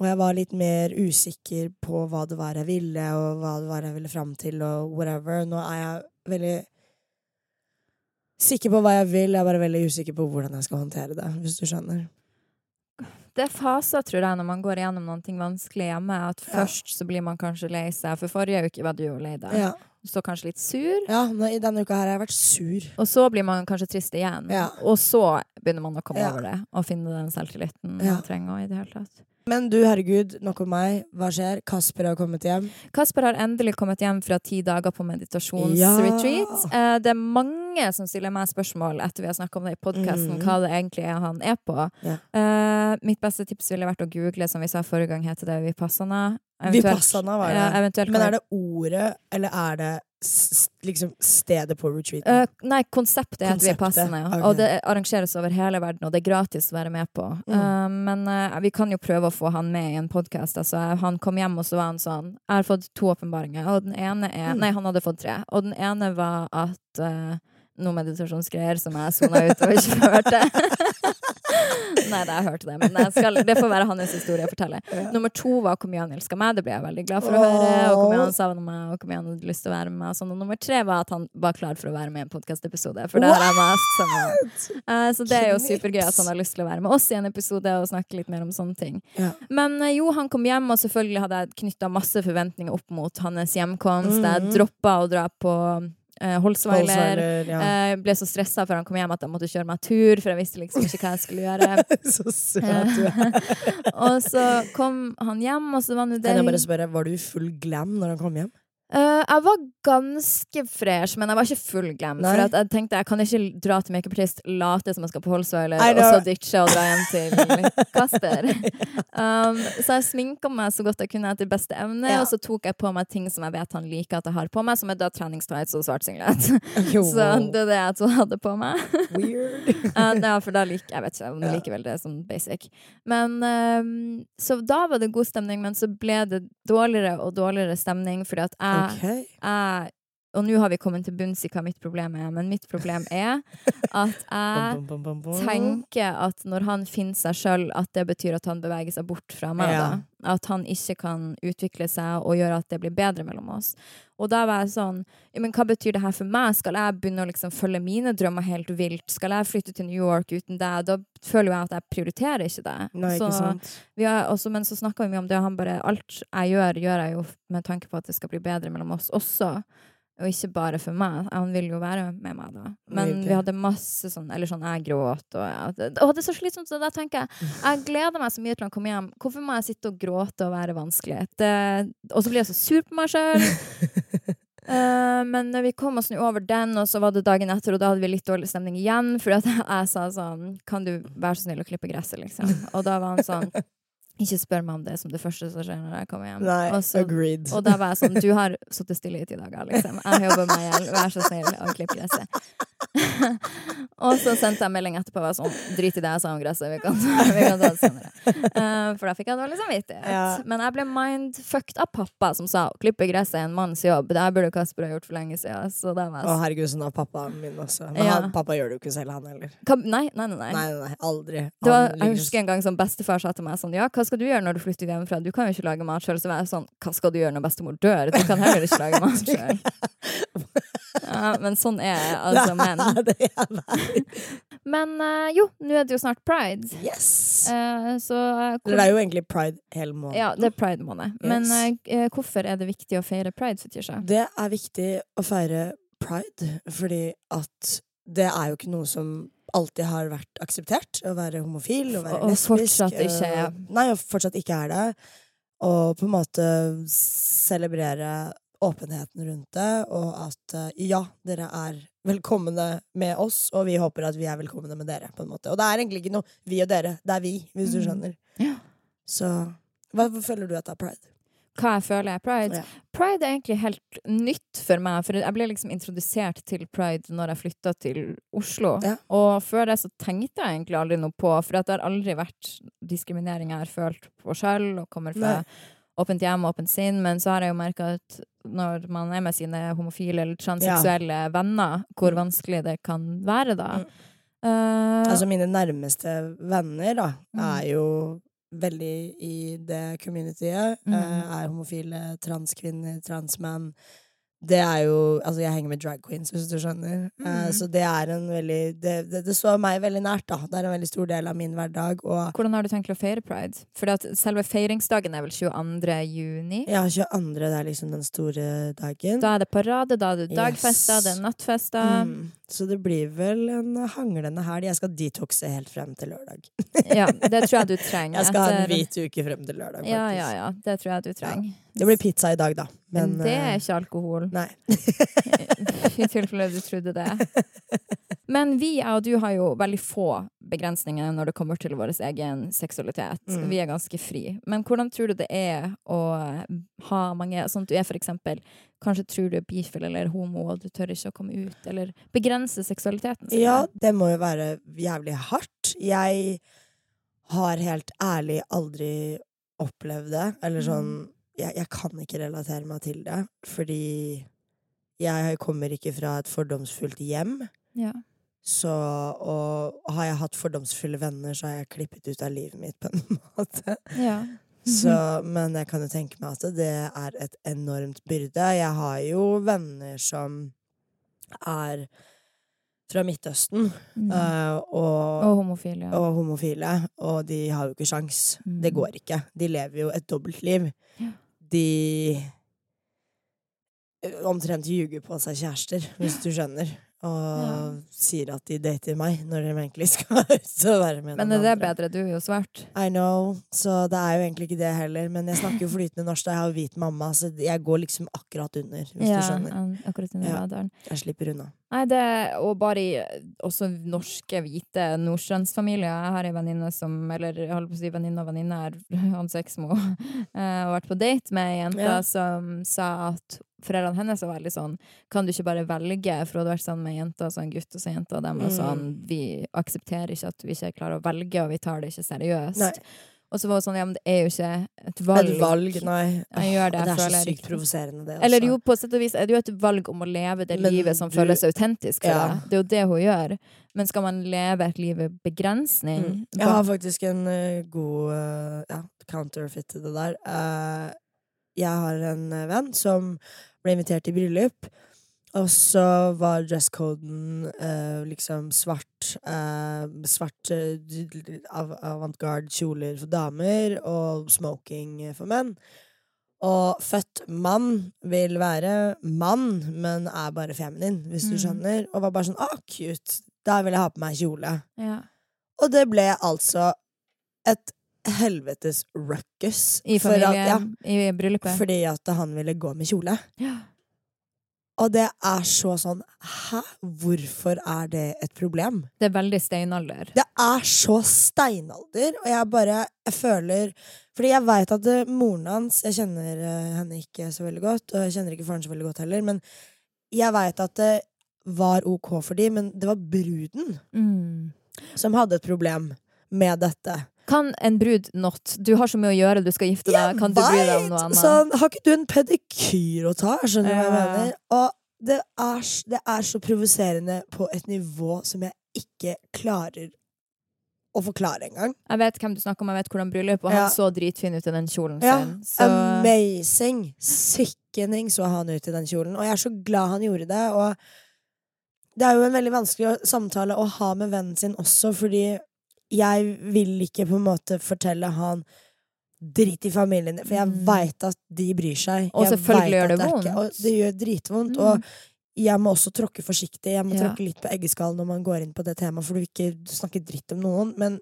Og jeg var litt mer usikker på hva det var jeg ville, og hva det var jeg ville fram til, og whatever. Nå er jeg veldig sikker på hva jeg vil, jeg er bare veldig usikker på hvordan jeg skal håndtere det, hvis du skjønner. Det er faser, tror jeg, når man går igjennom noe vanskelig hjemme. At Ja. først så blir man kanskje lei seg. For forrige uke var du jo lei deg. Ja, står kanskje litt sur. ja i denne uka her har jeg vært sur. Og så blir man kanskje trist igjen. Ja. Og så begynner man å komme over det og finne den selvtilliten man trenger i det hele tatt. Men du, herregud, nok om meg. Hva skjer? Kasper har kommet hjem. Kasper har endelig kommet hjem fra ti dager på meditasjonsretreat. Ja. Eh, det er mange som stiller meg spørsmål etter vi har snakka om det i podkasten, mm. hva det egentlig er han er på. Ja. Eh, mitt beste tips ville vært å google, som vi sa forrige gang, heter det Vipassana. Vipassana var det. Ja, Men er det ordet, eller er det liksom stedet på retreaten? Uh, nei, konseptet heter Konseptet, Vipassana. ja. Okay. Og det arrangeres over hele verden, og det er gratis å være med på. Mm. Uh, men uh, vi kan jo prøve å få han med i en podkast. Altså, han kom hjem, og så var han sånn Jeg har fått to åpenbaringer, og den ene er Mm. Nei, han hadde fått tre. Og den ene var at uh, noe meditasjonsgreier som jeg sona ut og ikke hørte. Nei, det jeg hørte det, men skal, det får være hans historie å fortelle. Ja. Nummer to var hvor mye han elska meg, det ble jeg veldig glad for å Åh. høre. Og hvor mye han savna meg, og hvor mye han hadde lyst til å være med. Og, sånn. og nummer tre var at han var klar for å være med i en podkastepisode. For det har jeg mast sammen. Eh, så det er jo supergøy at han har lyst til å være med oss i en episode og snakke litt mer om sånne ting. Ja. Men uh, jo, han kom hjem, og selvfølgelig hadde jeg knytta masse forventninger opp mot hans hjemkomst. Mhm. Jeg droppa å dra på uh, Holsweiler. Holsweiler, ja. Jeg ble så stressa før han kom hjem at jeg måtte kjøre meg tur, for jeg visste liksom ikke hva jeg skulle gjøre. så søt du er. og så kom han hjem, og så var nå det Kan jeg bare spørre, var du i full glam når han kom hjem? Eh, jeg var ganske fresh, men jeg var ikke full glam. Nei. For jeg tenkte jeg kan ikke dra til makeupartist, late som jeg skal på Holsweiler, og så ditche og dra hjem til Kasper. um, så jeg sminka meg så godt jeg kunne etter beste evne, Ja. og så tok jeg på meg ting som jeg vet han liker at jeg har på meg, som er da treningstights og svart singlet. Så det er det jeg hadde på meg. weird. Ja, for da liker jeg vet ikke om jeg liker vel det som basic. Men um, Så da var det god stemning, men så ble det dårligere og dårligere stemning fordi at jeg Ok. jeg og nå har vi kommet til bunns i hva mitt problem er, men mitt problem er at jeg tenker at når han finner seg sjøl, at det betyr at han beveger seg bort fra meg. Ja. At han ikke kan utvikle seg og gjøre at det blir bedre mellom oss. Og da var jeg sånn Men hva betyr det her for meg? Skal jeg begynne å liksom følge mine drømmer helt vilt? Skal jeg flytte til New York uten deg? Da føler jo jeg at jeg prioriterer ikke det. Nei, ikke sant? vi har også, men så snakka vi mye om det, og han bare Alt jeg gjør, gjør jeg jo med tanke på at det skal bli bedre mellom oss også. Og ikke bare for meg. Han vil jo være med meg, da. Men okay. vi hadde masse sånn Eller sånn, jeg gråt, og jeg, å, det er så slitsomt. Så da tenker jeg Jeg gleder meg så mye til han kommer hjem. Hvorfor må jeg sitte og gråte og være vanskelig? Det, og så blir jeg så sur på meg sjøl. men vi kom oss nå over den, og så var det dagen etter, og da hadde vi litt dårlig stemning igjen. For jeg sa sånn Kan du være så snill å klippe gresset, liksom? Og da var han sånn Ikke spør meg om det som det første som skjer når jeg kommer hjem. Nei, Også, agreed. og da var jeg sånn Du har sittet stille i ti dager, liksom. Jeg jobber meg i hjel. Vær så snill å klippe gresset. og så sendte jeg melding etterpå og var sånn Drit i det jeg sa om gresset, vi kan, vi kan ta det senere. Uh, for da fikk jeg dårlig samvittighet. Ja. Men jeg ble mindfucked av pappa, som sa å klippe gresset er en manns jobb. Det burde Kasper ha gjort for lenge siden. Så det var Å, herregud, sånn har pappaen min også. Men Ja. han, pappa gjør det jo ikke selv, han heller. Nei, nei, nei. nei. Nei, nei, aldri. Det var, jeg husker en gang som bestefar sa til meg sånn Ja, hva skal du gjøre når du flytter hjemmefra? Du kan jo ikke lage mat sjøl. Så var jeg sånn Hva skal du gjøre når bestemor dør? Du kan heller ikke lage mat sjøl. Ja, men sånn er altså menn. Men uh, jo, nå er det jo snart pride. Yes! Uh, så uh, hvor- det er jo egentlig pride hele måneden. Ja, det er pride-måned. Men Yes. eh, hvorfor er det viktig å feire pride, Fetisha? Det er viktig å feire pride, fordi at det er jo ikke noe som alltid har vært akseptert. Å være homofil, å være Og lesbisk. fortsatt ikke er. eh, Nei, og fortsatt ikke er det. Og på en måte celebrere åpenheten rundt det, og at eh, ja, dere er velkomne med oss, og vi håper at vi er velkomne med dere, på en måte. Og det er egentlig ikke noe vi og dere, det er vi, hvis du Mm. skjønner. Ja. Så hva føler du at det er pride? Hva jeg føler er pride? Ja. Pride er egentlig helt nytt for meg, for jeg ble liksom introdusert til pride når jeg flytta til Oslo. Ja. Og før det så tenkte jeg egentlig aldri noe på, for det har aldri vært diskriminering jeg har følt på sjøl, og kommer fra Nei. åpent hjem og åpent sinn, men så har jeg jo merka at når man er med sine homofile eller transseksuelle venner, hvor vanskelig det kan være da. Mm. Uh, Altså mine nærmeste venner da, Mm. er jo veldig i det communityet. Mm. Er homofile, transkvinner, transmenn. Det er jo Altså, jeg henger med drag queens, hvis du skjønner. Mm. Uh, så det er en veldig det, det, det står meg veldig nært, da. Det er en veldig stor del av min hverdag. Hvordan har du tenkt å feire pride? For selve feiringsdagen er vel 22. juni? ja, 22. det er liksom den store dagen. Da er det parade, da er det dagfester, Yes. det er nattfester. Mm. Så det blir vel en hanglende helg. Jeg skal detoxe helt frem til lørdag. Ja, det tror jeg du trenger. Jeg skal ha en hvit uke frem til lørdag, faktisk. Ja, ja, ja. Det tror jeg du trenger. Det blir pizza i dag, da. Men, Men, det er eh, ikke alkohol. Nei. I tilfelle du trodde det. Men vi, jeg og du, har jo veldig få begrensninger når det kommer til vår egen seksualitet. Mm. Vi er ganske fri. Men hvordan tror du det er å ha mange Sånn at du er for eksempel Kanskje tror du er bifil eller homo, og du tør ikke å komme ut, eller begrense seksualiteten sin. Ja, det må jo være jævlig hardt. Jeg har helt ærlig aldri opplevd det. Eller sånn jeg, jeg kan ikke relatere meg til det, fordi jeg kommer ikke fra et fordomsfullt hjem. Ja. Så og har jeg hatt fordomsfulle venner, så har jeg klippet ut av livet mitt på en måte. ja. Så, men jeg kan jo tenke meg at det er et enormt byrde. Jeg har jo venner som er fra Midtøsten, Mm. eh, og, Og homofile. Ja. og homofile, og de har jo ikke sjans. Mm. Det går ikke. De lever jo et dobbeltliv. Ja. De eh, omtrent ljuger på seg kjærester, hvis du skjønner. Og Ja. sier at de dater meg, når de egentlig skal ut og være med Men er det er bedre? Du er jo svart. I know, så det er jo egentlig ikke det heller. Men jeg snakker jo flytende norsk, da jeg har hvit mamma, så jeg går liksom akkurat under, hvis ja, du skjønner. akkurat under Ja. Jeg slipper unna. Nei, det Og bare i også norske, hvite nordstrandsfamilier. Jeg har ei venninne som Eller jeg holder på å si venninne og venninne er Hans Eksmo. eh, Og vært på date med ei jente Ja. som sa at foreldrene hennes var veldig sånn Kan du ikke bare velge? For hun hadde vært sammen med ei jente og så en gutt og så en jente, og dem var Mm. sånn Vi aksepterer ikke at vi ikke klarer å velge, og vi tar det ikke seriøst. Nei. Og så var det sånn Ja, men det er jo ikke et valg. Et valg, nei. Jeg gjør det, det er så føler. sykt provoserende, det. Eller jo, på sett og vis er det jo et valg om å leve det Men livet som du- føles autentisk for Ja. deg. Det er jo det hun gjør. Men skal man leve et liv i begrensning Mm. Jeg har faktisk en uh, god uh, ja, counterfeit til det der. Uh, jeg har en venn som ble invitert i bryllup, og så var dresscoden uh, liksom svart eh, Svart uh, av avantgarde kjoler for damer og smoking for menn. Og født mann vil være mann, men er bare feminin, hvis du Mm. skjønner. Og var bare sånn 'Å, cute! Da vil jeg ha på meg kjole'. ja. Og det ble altså et helvetes ruckus. I for at- ja, i bryllupet. fordi at han ville gå med kjole. Ja. Og det er så sånn Hæ? Hvorfor er det et problem? Det er veldig steinalder. Det er så steinalder, og jeg bare Jeg føler Fordi jeg veit at eh, moren hans Jeg kjenner eh, henne ikke så veldig godt, og jeg kjenner ikke faren så veldig godt heller, men jeg veit at det var ok for dem, men det var bruden Mm. som hadde et problem med dette. Kan en brud not Du har så mye å gjøre, du skal gifte deg. Kan du bry deg om noe annet? Sånn, har ikke du en pedikyr å ta? Skjønner du hva jeg mener? Og det er, det er så provoserende på et nivå som jeg ikke klarer å forklare engang. Jeg vet hvem du snakker om, jeg vet hvordan bryllup, og Ja. han så dritfin ut i den kjolen Ja, sin. Så Amazing! Sickening så han ut i den kjolen. Og jeg er så glad han gjorde det. Og det er jo en veldig vanskelig samtale å ha med vennen sin også, fordi jeg vil ikke på en måte fortelle han Drit i familien for jeg Mm. veit at de bryr seg. Og Jeg selvfølgelig gjør det ikke- vondt. og det gjør dritvondt. Mm. Og jeg må også tråkke forsiktig. Jeg må Ja. tråkke litt på eggeskallen når man går inn på det temaet, for du vil ikke snakke dritt om noen. Men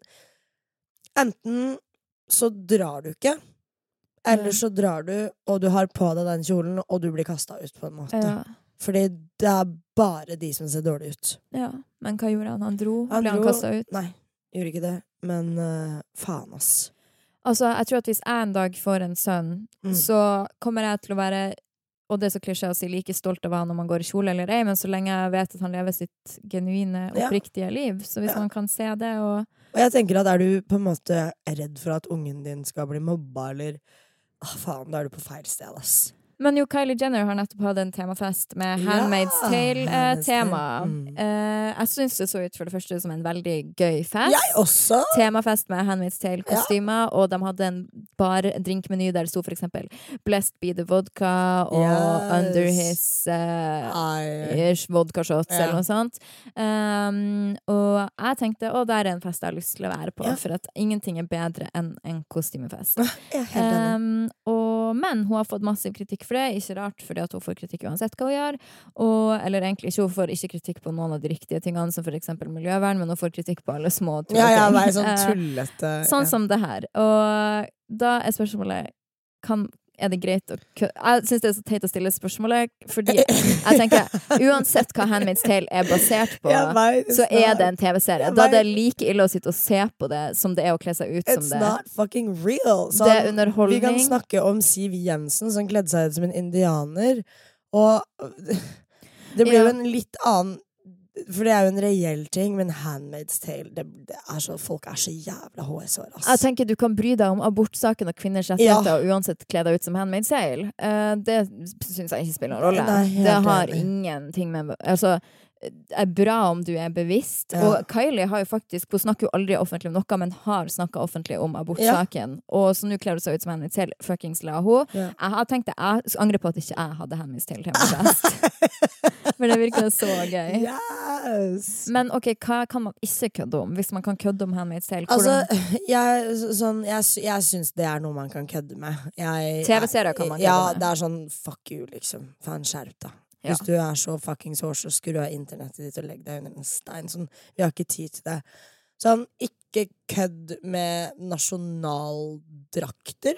enten så drar du ikke, eller så drar du, og du har på deg den kjolen, og du blir kasta ut, på en måte. Ja. Fordi det er bare de som ser dårlig ut. ja. Men hva gjorde han? Han dro? Han Ble han kasta ut? Nei, gjorde ikke det. Men uh, faen, ass. Altså, jeg tror at hvis jeg en dag får en sønn, Mm. så kommer jeg til å være og det er så klisjé å si like stolt av han om han går i kjole eller ei, men så lenge jeg vet at han lever sitt genuine, Ja. oppriktige liv. Så hvis Ja. man kan se det og Og jeg tenker at er du på en måte redd for at ungen din skal bli mobba, eller ah, faen, da er du på feil sted, ass. Men jo, Kylie Jenner har nettopp hatt en temafest med Handmaid's ja, Tale-tema. Tale. Mm. Eh, jeg syns det så ut for det første som en veldig gøy fest. Jeg også! Temafest med Handmaid's Tale-kostymer, og de hadde en bar drinkmeny der det sto for eksempel 'Blessed be the vodka' og Yes. 'Under his eh, vodka shots', yeah. eller noe sånt. Um, og jeg tenkte å, det er en fest jeg har lyst til å være på, Ja. for at ingenting er bedre enn en kostymefest. Um, og, men hun har fått massiv kritikk for det. Ikke rart, fordi hun får kritikk uansett hva hun gjør. Og, eller egentlig ikke, hun får ikke kritikk på noen av de riktige tingene, som eksempel miljøvern, men hun får kritikk på alle små Ja, ja, nei, sånn Eh, tullete Sånn ja. som det her. Og da er spørsmålet kan, Er det greit å. Jeg syns det er så teit å stille spørsmålet, fordi jeg tenker uansett hva Handmaid's Tale er basert på, vet, så er not- det en TV-serie. Da er det vet. like ille å sitte og se på det som det er å kle seg ut som det. It's not fucking real. Det er underholdning. Vi kan snakke om Siv Jensen som kledde seg ut som en indianer, og det blir jo en litt annen For det er jo en reell ting, men Handmaid's Tale det, det er så, Folk er så jævla hårsåre, ass. Jeg tenker Du kan bry deg om abortsaken og kvinners rettigheter og uansett kle deg ut som Handmaid's Tale. Uh, det syns jeg ikke spiller noen rolle. Nei, det har ingenting med Altså, er bra om du er bevisst. Ja. Og Kylie har jo faktisk Hun snakker jo aldri offentlig om noe, men har snakka offentlig om abortsaken. Og så nå kler hun seg ut som Handmaid's til Fuckings la. Ja. Jeg har tenkt det, jeg angrer på at ikke jeg hadde Handmaid's Tale-temafest. For det virker så gøy. Yes! Men ok, hva kan man ikke kødde om? Hvis man kan kødde om Handmaid's Tale? Altså, hvordan- jeg, så- sånn, jeg, jeg syns det er noe man kan kødde med. TV-serier kan man kødde ja, med. det er sånn fuck you, liksom. Faen, skjerp deg. Hvis du er så fuckings hår, så skru av internettet ditt og legg deg under en stein. Sånn, vi har ikke tid til det. Sånn, ikke kødd med nasjonaldrakter,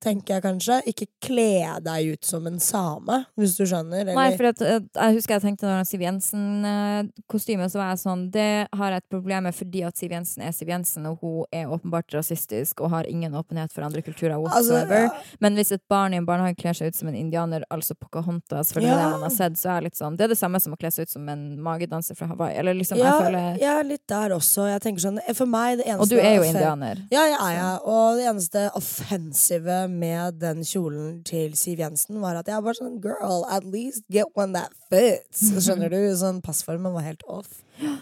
tenker jeg kanskje. Ikke kle deg ut som en same, hvis du skjønner. Eller? Nei, for at, eh, jeg husker jeg tenkte når Siv Jensen-kostyme, så var jeg sånn Det har jeg et problem med fordi at Siv Jensen er Siv Jensen, og hun er åpenbart rasistisk og har ingen åpenhet for andre kulturer altså, ja, Men hvis et barn i en barnehage kler seg ut som en indianer, altså Pocahontas, for det er Ja. det man har sett, så er jeg litt sånn Det er det samme som å kle seg ut som en magedanser fra Hawaii. Eller liksom, ja, jeg føler er litt der også. Jeg tenker sånn, For meg, det eneste Og du er jo indianer. Ja, jeg er jeg. Og det eneste offensive med den kjolen til Siv Jensen, var at jeg var sånn Girl, at least get one that fits. Skjønner du? Sånn Passformen var helt off.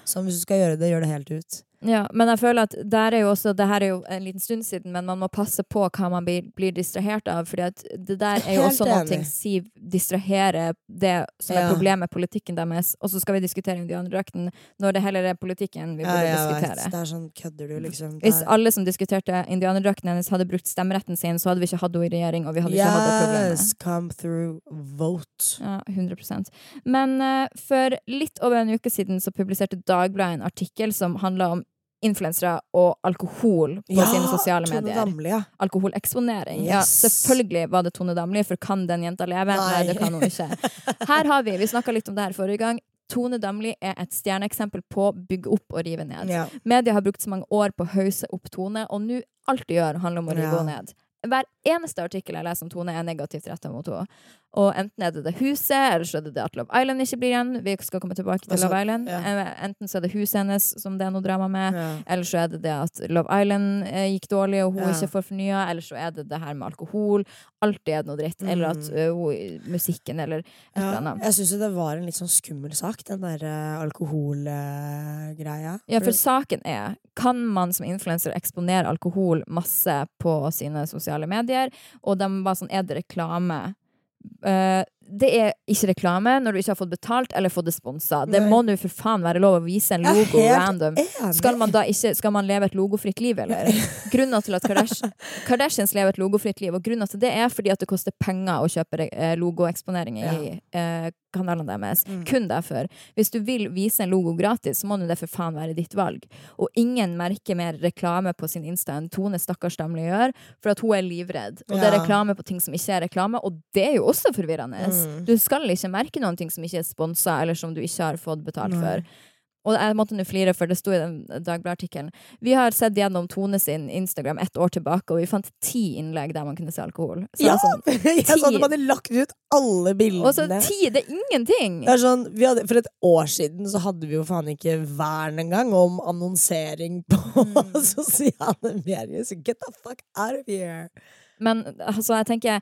Så hvis du skal gjøre det, gjør det helt ut. Ja, men jeg føler at der er jo også Det her er jo en liten stund siden, men man må passe på hva man blir, blir distrahert av. Fordi at det der er jo Helt også noe. Siv distraherer det som er problemet med politikken deres. Og så skal vi diskutere indianerdrakten når det heller er politikken vi Ja, burde vet. diskutere. Det er sånn kødder du, liksom. Der. Hvis alle som diskuterte indianerdrakten hennes, hadde brukt stemmeretten sin, så hadde vi ikke hatt henne i regjering, og vi hadde ikke hatt det problemet. Yes, come through, vote. Ja, 100% Men uh, for litt over en uke siden så publiserte Dagbladet en artikkel som handla om influensere og alkohol på sine sosiale medier. Damli, ja. Alkoholeksponering. Ja, selvfølgelig var det Tone Damli, for kan den jenta leve? Nei, Nei. det kan hun ikke. Her har vi, vi snakka litt om det her forrige gang, Tone Damli er et stjerneeksempel på bygge opp og rive ned. ja. Media har brukt så mange år på å hause opp Tone, og nå alt de gjør, handler om å rive Ja. henne ned. Hver eneste artikkel jeg leser om Tone, er negativt retta mot henne. Og enten er det det huset, eller så er det det at Love Island ikke blir igjen. Vi skal komme tilbake til Altså, Love Island. ja. Eh, Enten så er det huset hennes som det er noe drama med, Ja. eller så er det det at Love Island eh, gikk dårlig og hun Ja. ikke får fornya, eller så er det det her med alkohol. Alltid er det noe dritt. Eller at Mm. eh, hun, musikken, eller et eller annet. jeg syns jo det var en litt sånn skummel sak, den der uh, alkoholgreia. Ja, for saken er Kan man som influenser eksponere alkohol masse på sine sosiale medier? Og de var sånn Er det reklame? Eh, det er ikke reklame når du ikke har fått betalt eller fått det sponsa. Det må nå for faen være lov å vise en logo random. Skal man da ikke Skal man leve et logofritt liv, eller? Grunnen til at Kardash, Kardashians lever et logofritt liv, og grunnen til det er fordi at det koster penger å kjøpe eh, logoeksponering i eh, kanalene deres. Mm. Kun derfor. Hvis du vil vise en logo gratis, så må det for faen være ditt valg. Og ingen merker mer reklame på sin Insta enn Tone stakkars Damli gjør, for at hun er livredd. Og det er reklame på ting som ikke er reklame, og det er jo også forvirrende. Mm. Du skal ikke merke noen ting som ikke er sponsa, eller som du ikke har fått betalt Nei. for. Og jeg måtte nå flire, for det sto i den Dagbladet-artikkelen. Vi har sett gjennom Tone sin Instagram ett år tilbake, og vi fant ti innlegg der man kunne se alkohol. Så Ja! sånn, Jeg sa at de hadde lagt ut alle bildene. og så ti! Det er ingenting! Det er sånn, vi hadde, for et år siden så hadde vi jo faen ikke vern engang om annonsering på Mm. sosiale medier. Så get the fuck out of here! Men altså, jeg tenker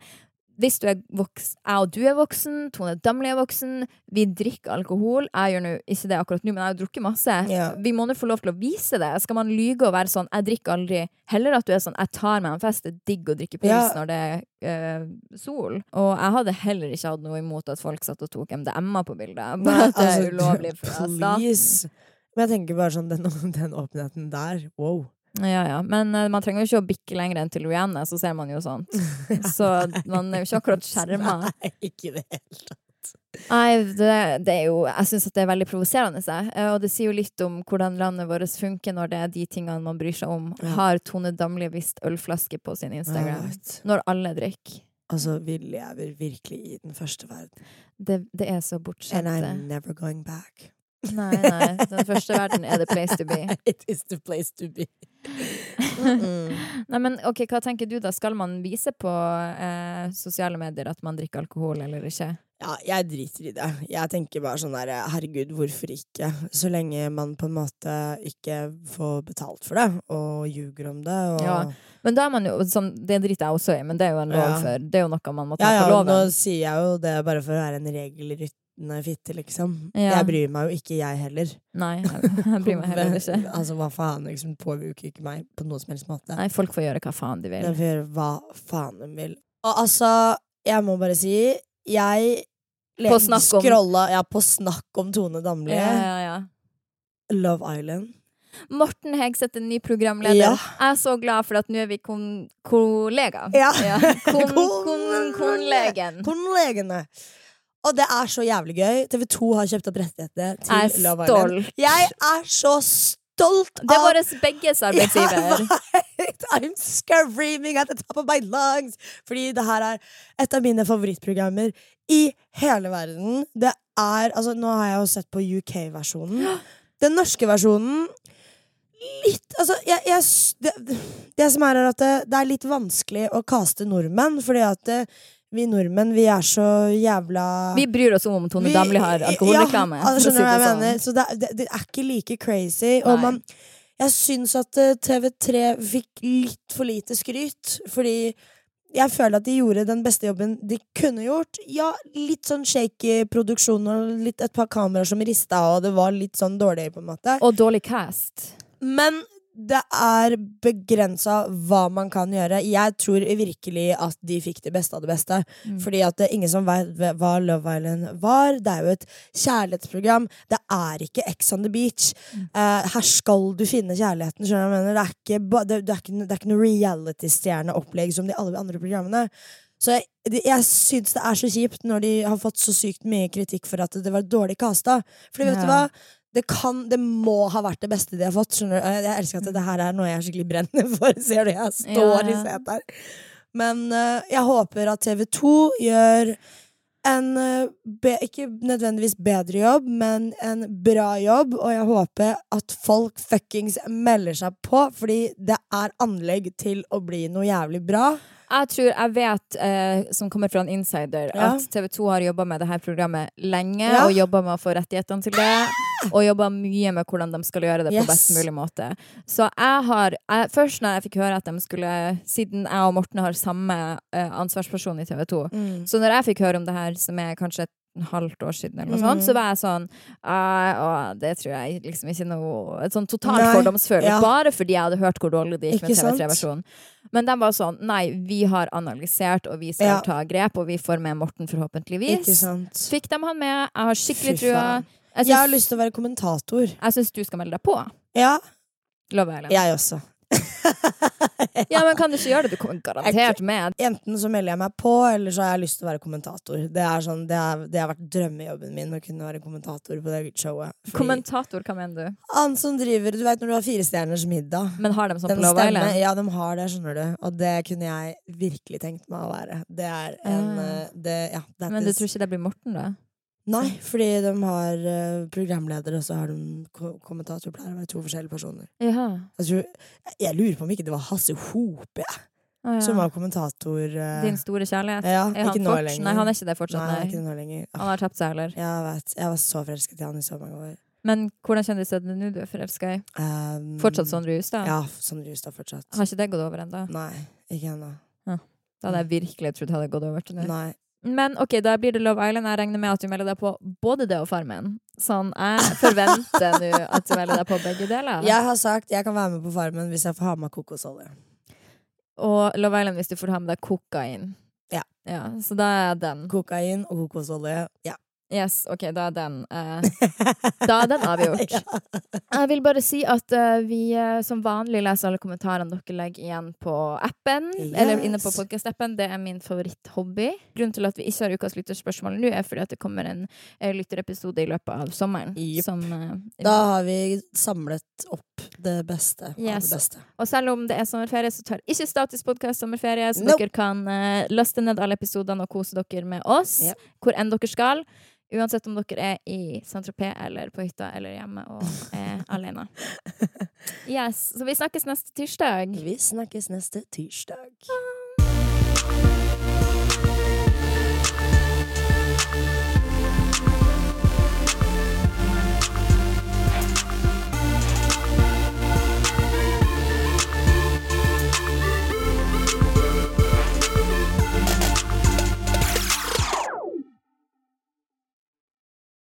hvis du er voks, jeg og du er voksen, Tone Damli er voksen, vi drikker alkohol. Jeg gjør nå ikke det akkurat nå, men jeg har drukket masse. Ja. Vi må nå få lov til å vise det. Skal man lyge og være sånn 'jeg drikker aldri', heller at du er sånn 'jeg tar meg en fest', det er digg å drikke pils Ja. når det er øh, sol. Og jeg hadde heller ikke hatt noe imot at folk satt og tok MDMA på bildet. Bare at det er altså, ulovlig fra staten. please. Men jeg tenker bare sånn, den, den åpenheten der, wow. Ja, ja. Men uh, man trenger jo ikke å bikke lenger enn til Rihanna, så ser man jo sånt. Så man er jo ikke akkurat skjerma. Nei, ikke i det hele tatt. Nei, det, det er jo Jeg syns det er veldig provoserende. jeg. Eh, Og det sier jo litt om hvordan landet vårt funker når det er de tingene man bryr seg om. Ja. Har Tone Damli visst ølflaske på sin Instagram? Når alle drikker. Altså, vi lever virkelig i den første verden. Det, det er så And. I'm never going back. Nei, nei. Den første verden er the place to be. It is the place to be. Mm-mm. Nei, men ok, Hva tenker du da? Skal man vise på eh, sosiale medier at man drikker alkohol eller ikke? Ja, jeg driter i det. Jeg tenker bare sånn der, herregud, hvorfor ikke? Så lenge man på en måte ikke får betalt for det, og ljuger om det, og Ja, Men da er man jo sånn, Det driter jeg også i, men det er jo en lov Ja. for Det er jo noe man må ta Ja, ja, på loven. nå sier jeg jo det bare for å være en regelryttende fitte, liksom. Ja. Jeg bryr meg jo ikke, jeg heller. Nei, jeg, bryr meg heller ikke. altså, hva faen, liksom påvirker ikke meg på noen som helst måte. Nei, folk får gjøre hva faen de vil. De får gjøre hva faen de vil. Og altså, jeg må bare si, jeg På snakk om- scrolla ja, på snakk om Tone Damli. Ja, ja, ja. Love Island. Morten Hegseth er ny programleder. Ja. Jeg er så glad for at nå er vi kon kollegaer. Ja. Kon, Kon- kon, konlegen. Konlegene. Og det er så jævlig gøy. TV 2 har kjøpt opp rettighetene Jeg til Love Island. Jeg er så stolt av Det er vår begges arbeidsgiver. Vet. I'm screaming at the top of my lungs! Fordi det her er et av mine favorittprogrammer i hele verden. Det er Altså, nå har jeg jo sett på UK-versjonen. Den norske versjonen Litt Altså, jeg, jeg det, det som er, er at det, det er litt vanskelig å kaste nordmenn, fordi at det, vi nordmenn, vi er så jævla Vi bryr oss om om Tone vi- Damli har alkoholreklame. Ja, altså, skjønner du hva jeg sånn. mener? Så det, det, det er ikke like crazy. Og man, jeg syns at eh, TV3 fikk litt for lite skryt, fordi jeg føler at de gjorde den beste jobben de kunne gjort. Ja, litt sånn shaky produksjon og litt, et par kameraer som rista, og det var litt sånn dårlig, på en måte. Og dårlig cast. Men det er begrensa hva man kan gjøre. Jeg tror virkelig at de fikk det beste av det beste. Mm. Fordi at det er ingen som vet hva Love Island var. Det er jo et kjærlighetsprogram. Det er ikke Ex on the Beach. Mm. Uh, her skal du finne kjærligheten. Skjønner du hva jeg mener? Det er ikke, det, det er ikke, det er ikke noe reality-stjerneopplegg som de alle andre programmene. Så jeg, jeg syns det er så kjipt når de har fått så sykt mye kritikk for at det var dårlig casta. Fordi vet du hva? Det, kan, det må ha vært det beste de har fått. Skjønner du? Jeg elsker at det her er noe jeg er skikkelig brennende for. Ser du, jeg står i set setet her. Men uh, jeg håper at TV 2 gjør en eh, be, ikke nødvendigvis bedre jobb, men en bra jobb. Og jeg håper at folk fuckings melder seg på, fordi det er anlegg til å bli noe jævlig bra. Jeg tror, jeg vet, eh, som kommer fra en insider, Ja. at TV 2 har jobba med dette programmet lenge, Ja. og jobba med å få rettighetene til det. Og jobba mye med hvordan de skal gjøre det på best mulig måte. Så jeg har jeg, Først når jeg fikk høre at de skulle Siden jeg og Morten har samme eh, ansvarsperson i TV 2, Mm. så når jeg fikk høre om det her, som er kanskje et halvt år siden, eller noe sånt, mm. så var jeg sånn «Ah, å, Det tror jeg liksom ikke noe Et sånn totalt Nei, fordomsfølelse. ja. Bare fordi jeg hadde hørt hvor dårlig det gikk med Ikke sant? TV3-versjonen. Men de var sånn Nei, vi har analysert, og vi skal Ja. ta grep, og vi får med Morten, forhåpentligvis. Ikke sant? Fikk de han med. Jeg har skikkelig trua. Jeg, synes, Jeg har lyst til å være kommentator. jeg syns du skal melde deg på. Ja, Love Island. jeg også. Ja, men kan du ikke gjøre det? Du kommer garantert med. Enten så melder jeg meg på, eller så har jeg lyst til å være kommentator. Det, er sånn, det, er, det har vært drømmejobben min å kunne være kommentator på det showet. Fordi Kommentator, hva mener du? Han som driver Du vet når du har Firestjerners middag? Men har de sånn på Love eller? Island? ja, de har det, skjønner du. Og det kunne jeg virkelig tenkt meg å være. Det er en eh, det, ja, Men du tror ikke det blir Morten, da? Nei, fordi de har uh, programleder, og så har de ko kommentator. Pleier å være to forskjellige personer. Jaha. Jeg, tror, jeg lurer på om ikke det var Hasse Hope jeg, Ah, ja. som var kommentator. uh... Din store kjærlighet? ja, Er han fort- lenger. Nei, han er ikke det fortsatt, Nei, ikke lenger. Han har tapt seg, heller. Jeg vet, jeg var så forelsket i han i så mange år. Men hvordan kjendis er det nå du er forelska i? Um, Fortsatt Sondre Justad? Ja, Sondre Justad fortsatt. Har ikke det gått over ennå? Nei, ikke ennå. Da hadde jeg virkelig trodd det hadde gått over til nå. Nei. Men ok, da blir det Love Island. Jeg regner med at du melder deg på både det og Farmen. Sånn, jeg forventer nå at du melder deg på begge deler. Jeg har sagt jeg kan være med på Farmen hvis jeg får ha med kokosolje. Og Love Island hvis du får ha med deg kokain. Ja. ja. Så da er den. Kokain og kokosolje. Ja. Yes, ok, da er den uh, Da er den avgjort. Ja. Jeg vil bare si at uh, vi eh, som vanlig leser alle kommentarene dere legger igjen på appen. Eller inne på Yes. podkast-appen. Det er min favoritthobby. Grunnen til at vi ikke har ukas lytterspørsmål nå, er fordi at det kommer en lytterepisode i løpet av sommeren. Yep. Som, Da har vi samlet opp det beste av Yes. det beste. Og selv om det er sommerferie, så tar ikke Status podkast sommerferie, så Nope. dere kan laste ned alle episodene og kose dere med oss yep. hvor enn dere skal. Uansett om dere er i Saint-Tropez eller på hytta eller hjemme og er alene. Yes, Så vi snakkes neste tirsdag. Vi snakkes neste tirsdag.